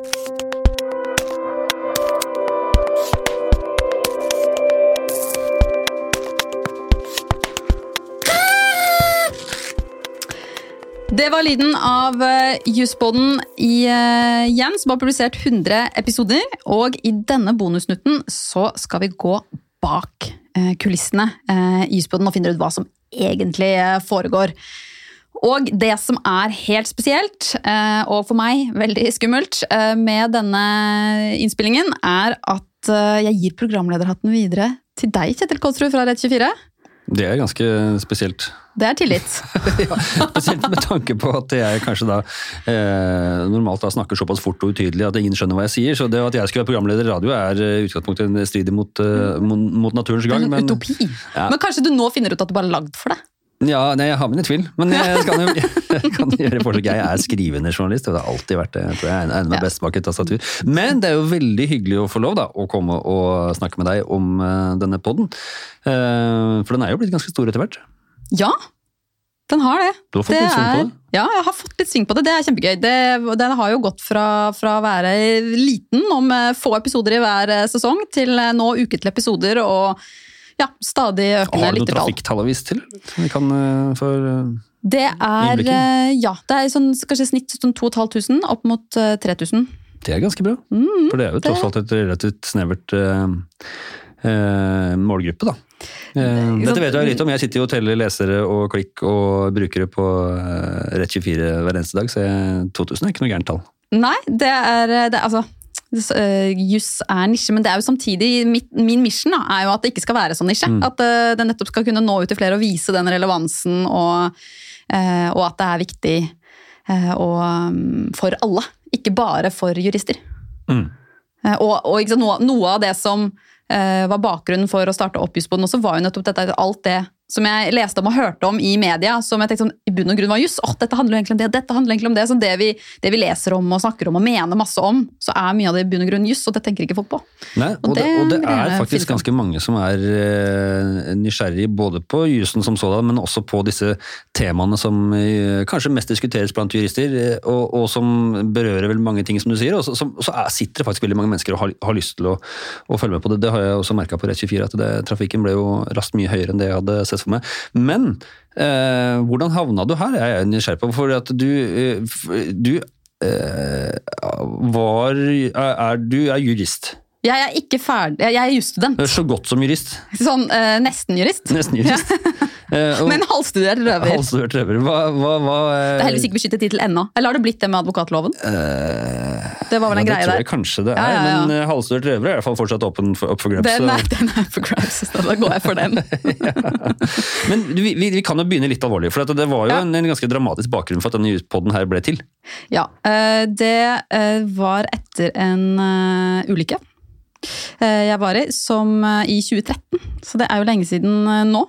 Det var lyden av uh, Jusboden igjen, som har publisert 100 episoder. Og i denne bonusnutten så skal vi gå bak uh, kulissene i Jusboden og finne ut hva som egentlig foregår. Og det som er helt spesielt, og for meg veldig skummelt med denne innspillingen, er at jeg gir programlederhatten videre til deg, Kjetil Kolsrud fra Rett24. Det er ganske spesielt. Det er tillit. ja, spesielt med tanke på at jeg kanskje da eh, normalt da snakker såpass fort og utydelig at ingen skjønner hva jeg sier. Så det at jeg skulle være programleder i radio er i utgangspunktet en strid mot, uh, mot, naturens gang. Det en utopi. Ja. Men kanskje du nå finner ut at det bare er lagd for deg? Ja, nei, jeg har mine tvil, men jeg kan, jo, jeg kan gjøre forskjell. Jeg er skrivende journalist, og det har alltid vært det. Jeg tror jeg egner meg best bak et tastatur. Men det er jo veldig hyggelig å få lov da, å komme og snakke med deg om uh, denne poden. Uh, for den er jo blitt ganske stor etter hvert. Ja, den har det. Du har fått det litt sving på det? Ja, jeg har fått litt sving på det. Det er kjempegøy. Det, den har jo gått fra, fra å være liten, om eh, få episoder i hver sesong, til nå uke til episoder. og ja, stadig økende. Har du noe trafikktall å vise til? Vi kan uh, for uh, Det er uh, ja, det er sånn, kanskje snitt sånn 2500 opp mot 3000. Det er ganske bra. Mm, for det er jo tross alt et relativt snevert målgruppe, da. dette vet jeg litt om. Jeg sitter jo og teller lesere og klikk og brukere på Rett24 hver eneste dag, så jeg, 2000 er ikke noe gærent tall. Nei, det er, det, altså juss er nisje, men det er jo samtidig mitt, min mission da, er jo at det ikke skal være sånn nisje. Mm. At uh, det nettopp skal kunne nå ut til flere og vise den relevansen, og, uh, og at det er viktig og, um, for alle. Ikke bare for jurister. Mm. og, og sant, noe, noe, av det som var bakgrunnen for å starte opp Jussboden også, var jo nettopp dette, alt det som jeg leste om og hørte om i media, som jeg tenkte sånn, i bunn og grunn var juss. Oh, dette handler egentlig om det, dette handler egentlig om det. Så det vi, det vi, leser om og snakker om og mener masse om, så er mye av det i bunn og grunn juss, og det tenker ikke folk på. Nei, og, og, det, og det, er faktisk ganske mange som er uh, nysgjerrig både på jussen som sådan, men også på disse temaene som uh, kanskje mest diskuteres blant jurister, uh, og, og, som berører vel mange ting, som du sier. Og så, så, så er, sitter det faktisk veldig mange mennesker og har, har lyst til å, å, følge med på det. Det har jeg også merka på Rett24, at det, trafikken ble jo raskt mye høyere enn det jeg hadde sett for meg. Men eh, hvordan havna du her? Jeg er nysgjerrig på, for at du, eh, du eh, var er, Du er jurist. Jeg er ikke ferdig, jeg er jusstudent. Så godt som jurist? Sånn eh, nesten jurist. Nesten jurist. Uh, Men halvstudert røver. Halvstudert røver. Hva, hva, hva uh, det er heldigvis ikke beskyttet tittel ennå. Eller har det blitt det med advokatloven? Uh, det var vel en ja, greie der. Det tror jeg kanskje det er, ja, ja, men halvstudert røver er i hvert fall fortsatt opp for, for grabs. Den er, den er for grabs, så da går jeg for den. Men vi, vi, vi, kan jo begynne litt alvorlig, for det var jo en, en, ganske dramatisk bakgrunn for at denne poden her ble til. Ja, det var etter en ulykke jeg var i, som eh, i 2013, så det er jo lenge siden eh, nå.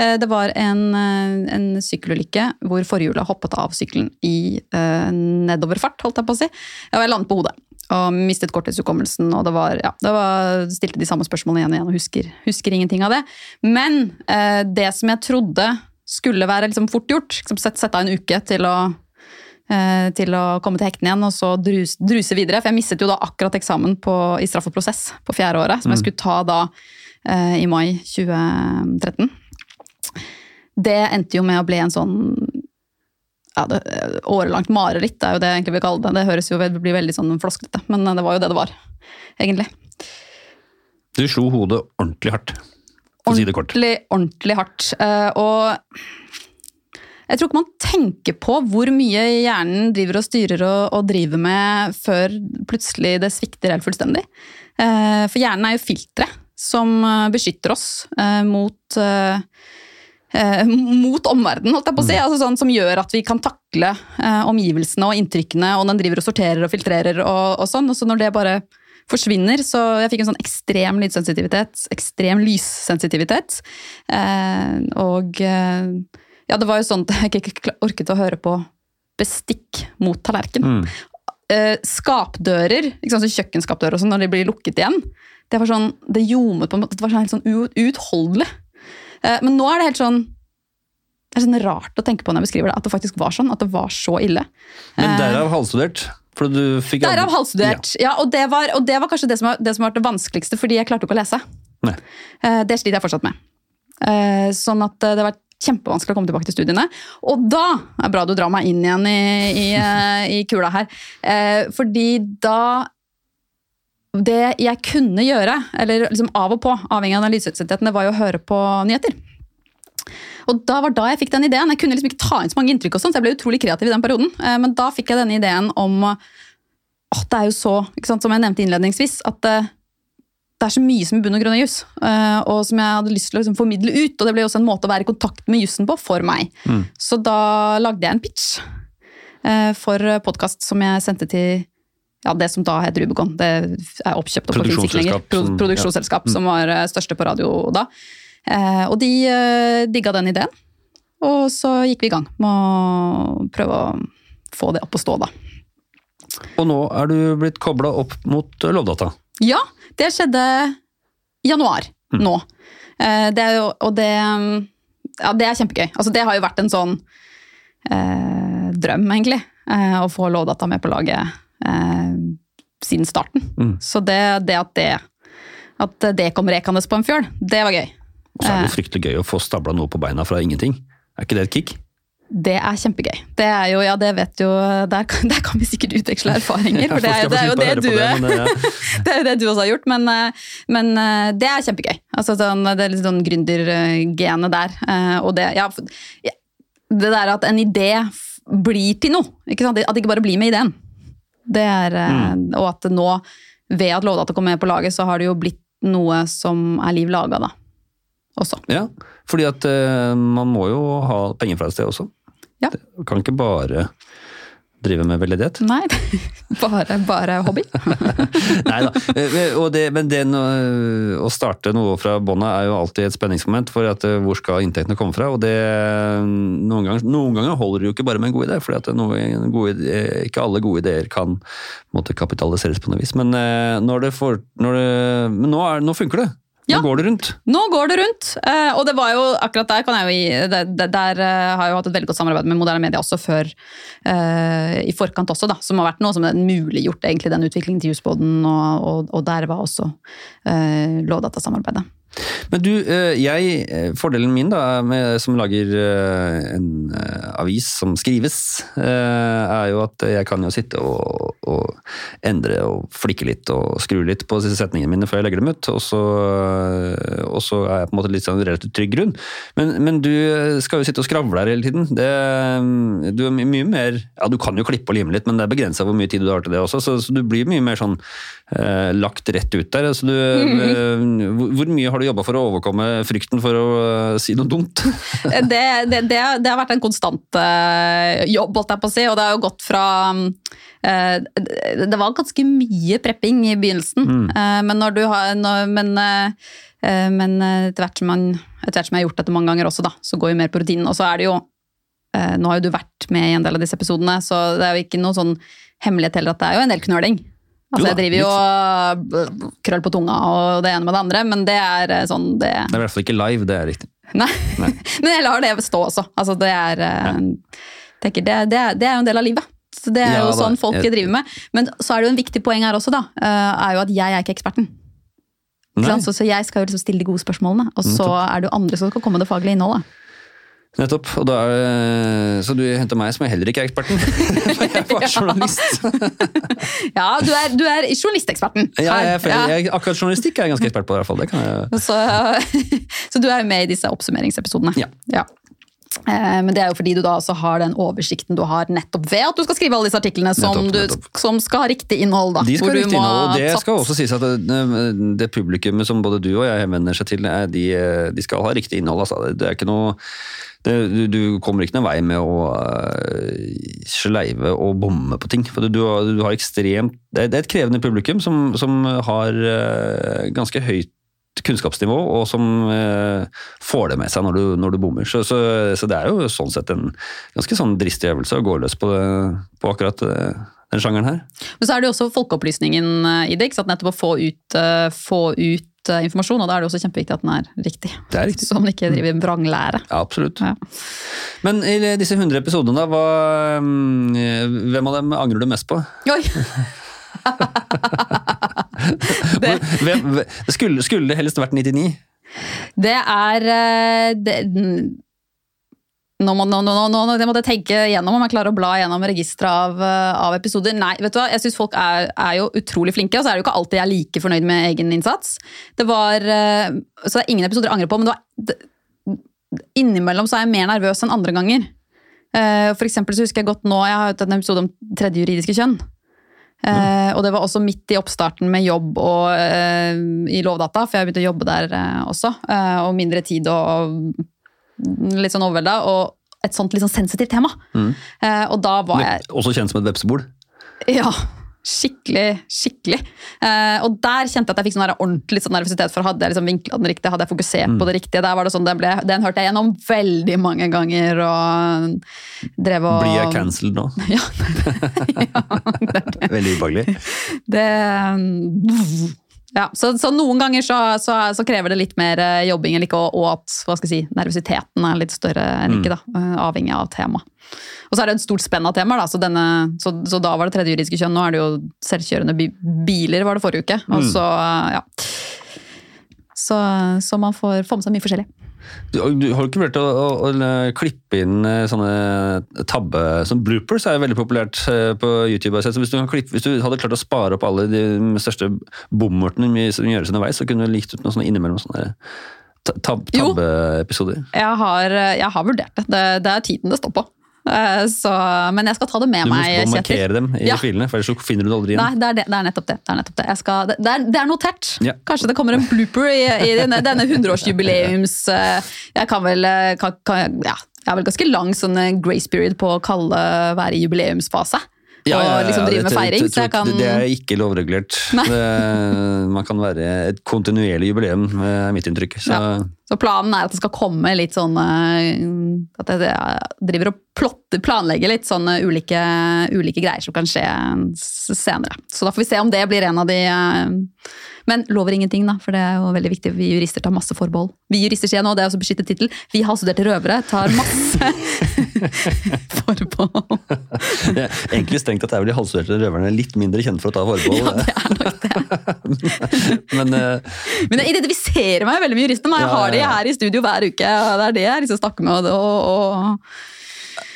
Det var en, en sykkelulykke hvor forhjulet hoppet av sykkelen i nedoverfart, holdt jeg på å si. Og jeg landet på hodet og mistet korttidshukommelsen. Og det var, ja, det var, stilte de samme spørsmålene igjen og igjen og husker, husker ingenting av det. Men det som jeg trodde skulle være liksom fort gjort, sette av en uke til å Eh, til å komme til hektene igjen og så druse, druse videre. For jeg mistet jo da akkurat eksamen på, i straff og prosess på fjerde året, som jeg mm. skulle ta da eh, i mai 2013. Det endte jo med å bli en sånn ja, det, årelangt mareritt, er jo det jeg egentlig vil kalle det. Det høres jo blir veldig sånn flosklete, men det var jo det det var, egentlig. Du slo hodet ordentlig hardt, for å si det kort. Ordentlig, ordentlig hardt. Eh, og jeg tror ikke man tenker på hvor mye hjernen driver og styrer og, og driver med før plutselig det svikter helt fullstendig. Eh, for hjernen er jo filteret som eh, beskytter oss eh, mot mot omverdenen, holdt jeg på å si. Mm. Altså sånn som gjør at vi kan takle omgivelsene og inntrykkene, og den driver og sorterer og filtrerer og, og sånn. Og så når det bare forsvinner, så jeg fikk en sånn ekstrem lydsensitivitet, ekstrem lyssensitivitet. og ja, det var jo sånn at jeg ikke orket å høre på bestikk mot tallerken. Mm. Eh, skapdører, sant, så kjøkkenskapdører og sånn, når de blir lukket igjen, det var sånn, det ljomet på en måte, det var sånn helt sånn uutholdelig. Eh, men nå er det helt sånn det er sånn rart å tenke på når jeg beskriver det, at det faktisk var sånn. At det var så ille. Men derav halvstudert? Derav halvstudert. Ja. ja, og, det var, og det var kanskje det som var, det som var det vanskeligste, fordi jeg klarte ikke å lese. Nei. Eh, det sliter jeg fortsatt med. Eh, sånn at det har vært kjempevanskelig å komme tilbake til studiene. Og da det er bra du drar meg inn igjen i, i, i kula her. Fordi da Det jeg kunne gjøre, eller liksom av og på, avhengig av analyseutsettetene, var jo å høre på nyheter. Og da var da jeg fikk den ideen. Jeg kunne liksom ikke ta inn så mange inntrykk, og sånt, så jeg ble utrolig kreativ i den perioden. Eh, men da fikk jeg denne ideen om at det er jo så, sant, som jeg nevnte innledningsvis, at det, det er så mye som i bunn og grunn er juss, eh, og som jeg hadde lyst til å liksom formidle ut. Og det ble også en måte å være i kontakt med jussen på for meg. Mm. Så da lagde jeg en pitch eh, for podkast som jeg sendte til ja, det som da heter Rubicon. Det er oppkjøpt og lenger. Pro produksjonsselskap, som, ja. som var største på radio da. Eh, og de eh, digga den ideen. Og så gikk vi i gang med å prøve å få det opp å stå, da. Og nå er du blitt kobla opp mot Lovdata? Ja, det skjedde januar mm. nå. Eh, det er jo, og det Ja, det er kjempegøy. Altså, det har jo vært en sånn eh, drøm, egentlig. Eh, å få Lovdata med på laget eh, siden starten. Mm. Så det, det, at det at det kom rekende på en fjøl, det var gøy. Og så er det jo fryktelig gøy å få stabla noe på beina fra ingenting. Er ikke det et kick? Det er kjempegøy. Det er jo, ja, det vet jo, der, der kan vi sikkert utveksle erfaringer. For det er, det er jo det du det, men, ja. det er det du også har gjort, men, eh, men eh, det er kjempegøy. Altså, sånn, det er litt sånn gründergenet der. Eh, og det, ja, det der at en idé blir til noe. Ikke sant? At det ikke bare blir med ideen. Det er, mm. Og at nå, ved at Lovdata kom med på laget, så har det jo blitt noe som er liv laga, da også. Ja, fordi at man må jo ha penger fra et sted også. Ja. Du kan ikke bare drive med veldedighet. Nei, bare, bare hobby. Nei da. Eh, det, men det å starte noe fra bånda er jo alltid et spenningsmoment, for at, eh, hvor skal inntektene komme fra? Og det, noen, ganger, noen ganger holder det jo ikke bare med en god idé, for ikke alle gode ideer kan måtte kapitaliseres på noe vis. Men, når det for, når det, men nå, er, nå funker det. Ja. Nå går det rundt. Nå går det rundt. Eh, og det var jo akkurat der kan jeg jo der, der uh, har jeg jo hatt et veldig godt samarbeid med moderne media også før. Uh, I forkant også, da, som har vært noe som har muliggjort egentlig den utviklingen til Husboden, og, og, og, der var også uh, Lovdata-samarbeidet. Men du, eh, jeg, eh, fordelen min da, med, som lager eh, en avis som skrives, er jo at jeg kan jo sitte og, og endre og flikke litt og skru litt på disse setningene mine før jeg legger dem ut. Og så, og så er jeg på en måte litt sånn relativt trygg grunn. Men, men, du skal jo sitte og skravle her hele tiden. Det, du er mye mer Ja, du kan jo klippe og lime litt, men det er begrensa hvor mye tid du har til det også, så, så du blir mye mer sånn lagt rett ut der. Altså du, mm. hvor, mye har du jobba for å overkomme frykten for å uh, si noe dumt? det, det, det, det, har vært en konstant uh, jobb, holdt jeg på å si. Og det har jo gått fra Det var ganske mye prepping i begynnelsen. Mm. men når du har når, Men, men etter, hvert man, etter, hvert som jeg har gjort dette mange ganger også, da, så går vi mer på rutinen. Og så er det jo Nå har jo du vært med i en del av disse episodene, så det er jo ikke noe sånn hemmelighet heller at det er jo en del knøling. Altså, jeg driver jo og krøll på tunga og det ene med det andre, men det er eh, sånn det Det er i hvert fall ikke live, det er riktig. Nei, Nei. men jeg lar det stå også. Altså, det er. Eh, tenker, det, det, det, er jo en del av livet. Så det er ja, jo sånn folk jeg, driver med. Men så er det jo en viktig poeng her også, da. Eh, er jo at jeg er ikke eksperten. Så, så, jeg skal jo liksom stille de gode spørsmålene, og så er det jo andre som skal komme med det faglige innholdet. Nettopp. Og da, så du henter meg, som jeg heller ikke er eksperten. jeg var journalist. ja, du er, du er journalisteksperten. Ja, jeg, jeg, akkurat journalistikk er jeg ganske ekspert på. i hvert fall. Det kan jeg... så, så, du er med i disse oppsummeringsepisodene? Ja. ja. Eh, men det er jo fordi du da også har den oversikten du har nettopp ved at du skal skrive alle disse artiklene som, nettopp, nettopp. Du, som skal ha riktig innhold. Da, de skal ha riktig innhold, og det skal også sies at det, det, publikummet som både du og jeg henvender seg til, de, de skal ha riktig innhold. Altså. Det er ikke noe du, du, kommer ikke noen vei med å uh, sleive og bomme på ting. For du, du, du har ekstremt Det er et krevende publikum som, som har uh, ganske høyt kunnskapsnivå, og som uh, får det med seg når du, når bommer. Så, så, så, det er jo sånn sett en ganske sånn dristig øvelse å gå løs på, det, på akkurat den sjangeren her. Men så er det jo også folkeopplysningen i det. ikke sant? Nettopp å få ut, få ut ut informasjon, og da er det også kjempeviktig at den er riktig. Det er riktig. Så man ikke driver vranglære. Ja, absolutt. Ja. Men i disse 100 episodene, da, hva, mm, hvem av dem angrer du mest på? Oi! det. Hvem, skulle, skulle det helst vært 99? Det er det, nå må, nå, nå, nå, jeg måtte tenke gjennom om jeg klarer å bla gjennom registeret av, eh, av, episoder. Nei, vet du hva? Jeg syns folk er, er, jo utrolig flinke, og så er det jo ikke alltid jeg er like fornøyd med egen innsats. Det var, eh, Så det er ingen episoder jeg angrer på, men det var, det, innimellom så er jeg mer nervøs enn andre ganger. Eh, for eksempel så husker jeg godt nå, jeg har hatt en episode om tredje juridiske kjønn. Mm. og det var også midt i oppstarten med jobb og, i Lovdata, for jeg begynte å jobbe der også. og mindre tid og litt sånn overvelda, og et sånt litt sånn sensitivt tema. Mm. Eh, og da var jeg Også kjent som et vepsebol? Ja. Skikkelig, skikkelig. Eh, og der kjente jeg at jeg fikk sånn ordentlig sånn nervøsitet. For hadde jeg liksom vinkla den riktig, hadde jeg fokusert mm. på det riktige. Der var det sånn, Den, ble, den hørte jeg gjennom veldig mange ganger. og drev og... Blir jeg cancelled nå? ja. ja det, det. Veldig ubehagelig. Det ja, så, så, noen ganger så, så, så, krever det litt mer eh, jobbing, eller ikke, og, og at hva skal jeg si, nervøsiteten er litt større enn ikke, mm. da, eh, avhengig av tema. Og så er det et stort spenn av temaer, da, så, denne, så, da var det tredje juridiske kjønn, nå er det jo selvkjørende biler, var det forrige uke. Og mm. så, ja. Så, man får få med seg mye forskjellig. Du, du har ikke vurdert å, å, å, klippe inn eh, sånne tabbe som Bloopers er jo veldig populært eh, på YouTube. Så hvis du, klippe, hvis du, hadde klart å spare opp alle de største bommertene som gjøres underveis, så kunne du likt ut noe sånne innimellom sånne tabbeepisoder? Jeg, har, jeg har vurdert det. det. Det er tiden det står på. Eh, så, men jeg skal ta det med meg, Kjetil. Du må markere dem i ja. filene, for ellers finner du det aldri igjen. Nei, det er, det, det er nettopp det. Det er, nettopp det. Skal, det er, det er notert. Ja. Kanskje det kommer en blooper i, i denne, denne 100-årsjubileums... Eh, jeg kan vel eh, kan, kan, ja, jeg har vel ganske lang sånn grace period på å kalle være i jubileumsfase. Ja, ja, og liksom drive med feiring. Det, det, det, det er ikke lovregulert. man kan være et kontinuerlig jubileum, er mitt inntrykk. Så. så. planen er at det skal komme litt sånn At jeg driver og plotter, planlegger litt sånne ulike, ulike, greier som kan skje senere. Så da får vi se om det blir en av de men lover ingenting, da, for det er jo veldig viktig. Vi jurister tar masse forbehold. Vi jurister sier nå, det er også beskyttet tittel, vi halvstuderte røvere tar masse forbehold. Det er egentlig strengt at det er vel de halvstuderte røverne litt mindre kjent for å ta forbehold. Ja, det er nok det. men, uh, men jeg identifiserer meg veldig med juristene. Jeg har de her i studio hver uke. og Det er det jeg liksom snakker med. og, og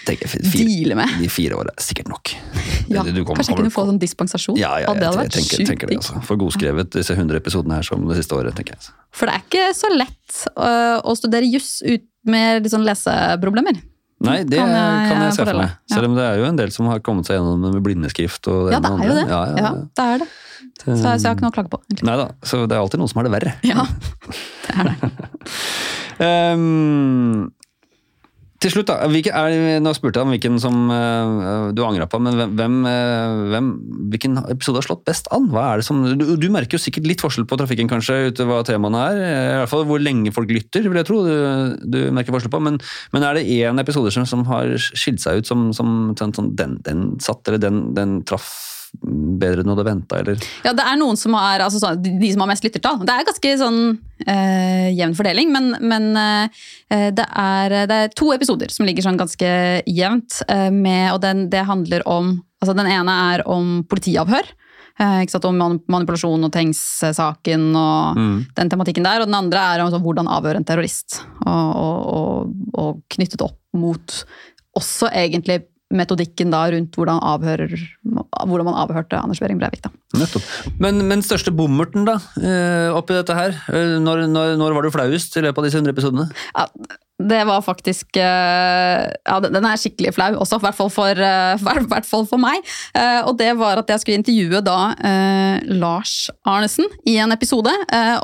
tenker, fire, med. De fire årene er sikkert nok. Ja, du kommer, kanskje jeg kunne få sånn dispensasjon? Ja, ja, ja jeg, vært tenker, tenker, det. altså. For godskrevet disse 100 episodene her som det siste året. tenker jeg. For det er ikke så lett uh, å studere juss med litt sånn leseproblemer. Nei, det kan jeg, kan jeg se for meg. Selv om det er jo en del som har kommet seg gjennom med blindeskrift. Og ja, det er jo det. Ja, ja, det er det. Så, så, jeg har ikke noe å klage på. Nei da, så det er alltid noen som har det verre. Ja, det er det. um, Til slutt, da. Hvilke, er, nå spurte jeg om hvilken som uh, du angra på, men hvem, uh, hvem, hvilken episode har slått best an? Hva er det som, du, du, merker jo sikkert litt forskjell på trafikken, kanskje, ut hva temaene er. I hvert fall hvor lenge folk lytter, vil jeg tro. Du, du merker forskjell på. Men, men er det én episode som, som, har skilt seg ut som, som sånn, sånn, den, den satt, eller den, den traff bedre enn du hadde venta, eller? Ja, det er noen som har altså, de som har mest lyttertall. Det er ganske sånn eh, jevn fordeling, men, men eh, det, er, det, er, to episoder som ligger sånn ganske jevnt. Eh, med, og den, det handler om altså Den ene er om politiavhør. Ikke sant, Om manipulasjon og Tengs-saken og mm. den tematikken der. Og den andre er om så, hvordan avhøre en terrorist. Og, og, og, og knyttet opp mot også egentlig metodikken da rundt hvordan, avhører, hvordan man avhørte Anders Behring Breivik. Nettopp. Men, men største bommerten da, eh, oppi dette her? Eh, når, når, når var du flauest i løpet av disse 100 episodene? Ja, det var faktisk eh, Ja, den er skikkelig flau også, i hvert fall for, eh, hvert fall for meg. Eh, og det var at jeg skulle intervjue da Lars Arnesen i en episode.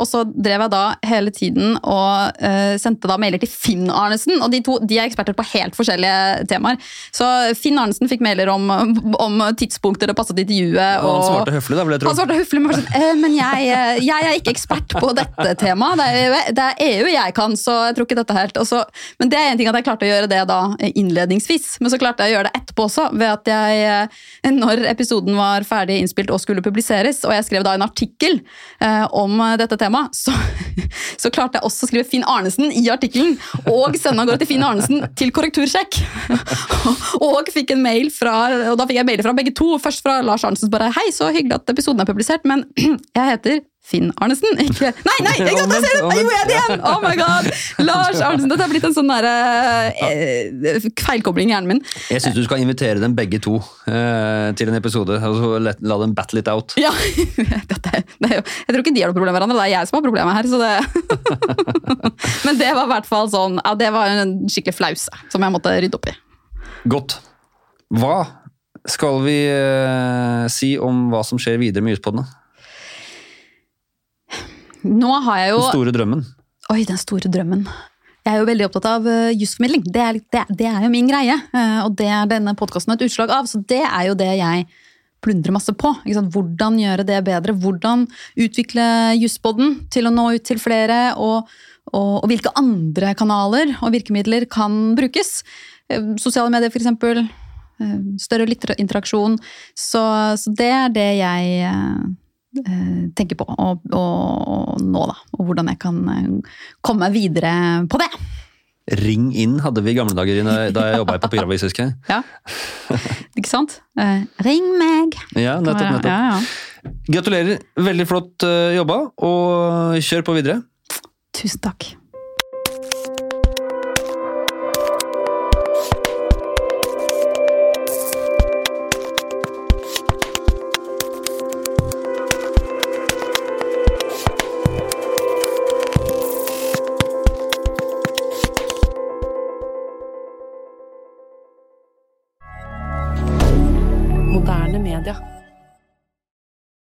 Og så drev jeg da hele tiden og sendte da mailer til Finn Arnesen. Og de to de er eksperter på helt forskjellige temaer. Så Finn Arnesen fikk mailer om, om tidspunkter det passet intervjuet. Og, han svarte høflig, da, vil jeg tro. Han svarte høflig, Men, sånn, men jeg, jeg, er ikke ekspert på dette temaet. Det det er EU jeg kan, så jeg tror ikke dette helt. Og så men det er en ting at jeg klarte å gjøre det da innledningsvis, men så klarte jeg å gjøre det etterpå også, ved at jeg, eh, når episoden var ferdig innspilt og skulle publiseres, og jeg skrev da en artikkel eh, om dette temaet, så, så, klarte jeg også å skrive Finn Arnesen i artikkelen, og sende av gårde til Finn Arnesen til korrektursjekk. og fikk en mail fra, og da fikk jeg mail fra begge to, først fra Lars Arnesen bare Hei, så hyggelig at episoden er publisert, men jeg heter Finn Arnesen, ikke Nei, nei! Jeg, jeg, jeg, gjorde jeg det igjen! Oh my god! Lars Arnesen. Dette har blitt en sånn der, eh, feilkobling i hjernen min. Jeg syns du skal invitere dem begge to eh, til en episode. og så la, la dem battle it out. Ja, det, det jo, Jeg tror ikke de har noe problem med hverandre, det er jeg som har problemet her. Så det. Men det var i hvert fall sånn, ja, det var en skikkelig flause som jeg måtte rydde opp i. Godt. Hva skal vi eh, si om hva som skjer videre med Juspodene? Nå har jeg jo Den store drømmen. Oi, den store drømmen. Jeg er jo veldig opptatt av uh, jusformidling. Det, det, det, er jo min greie. Uh, og det er denne podkasten et utslag av. Så det er jo det jeg plundrer masse på. Hvordan gjøre det bedre? Hvordan utvikle Jusspodden til å nå ut til flere? Og, og, og, hvilke andre kanaler og virkemidler kan brukes? Uh, sosiale medier, f.eks. Større interaksjon. Så, så, det er det jeg Eh, tenker på og, og, nå, da. Og hvordan jeg kan eh, komme meg videre på det. Ring inn hadde vi i gamle dager da jeg jobba i papiravis, husker jeg. Ja, ikke sant? Eh, ring meg! Ja, nettopp. nettopp. Ja, ja. Gratulerer. Veldig flott jobba, og kjør på videre. Tusen takk.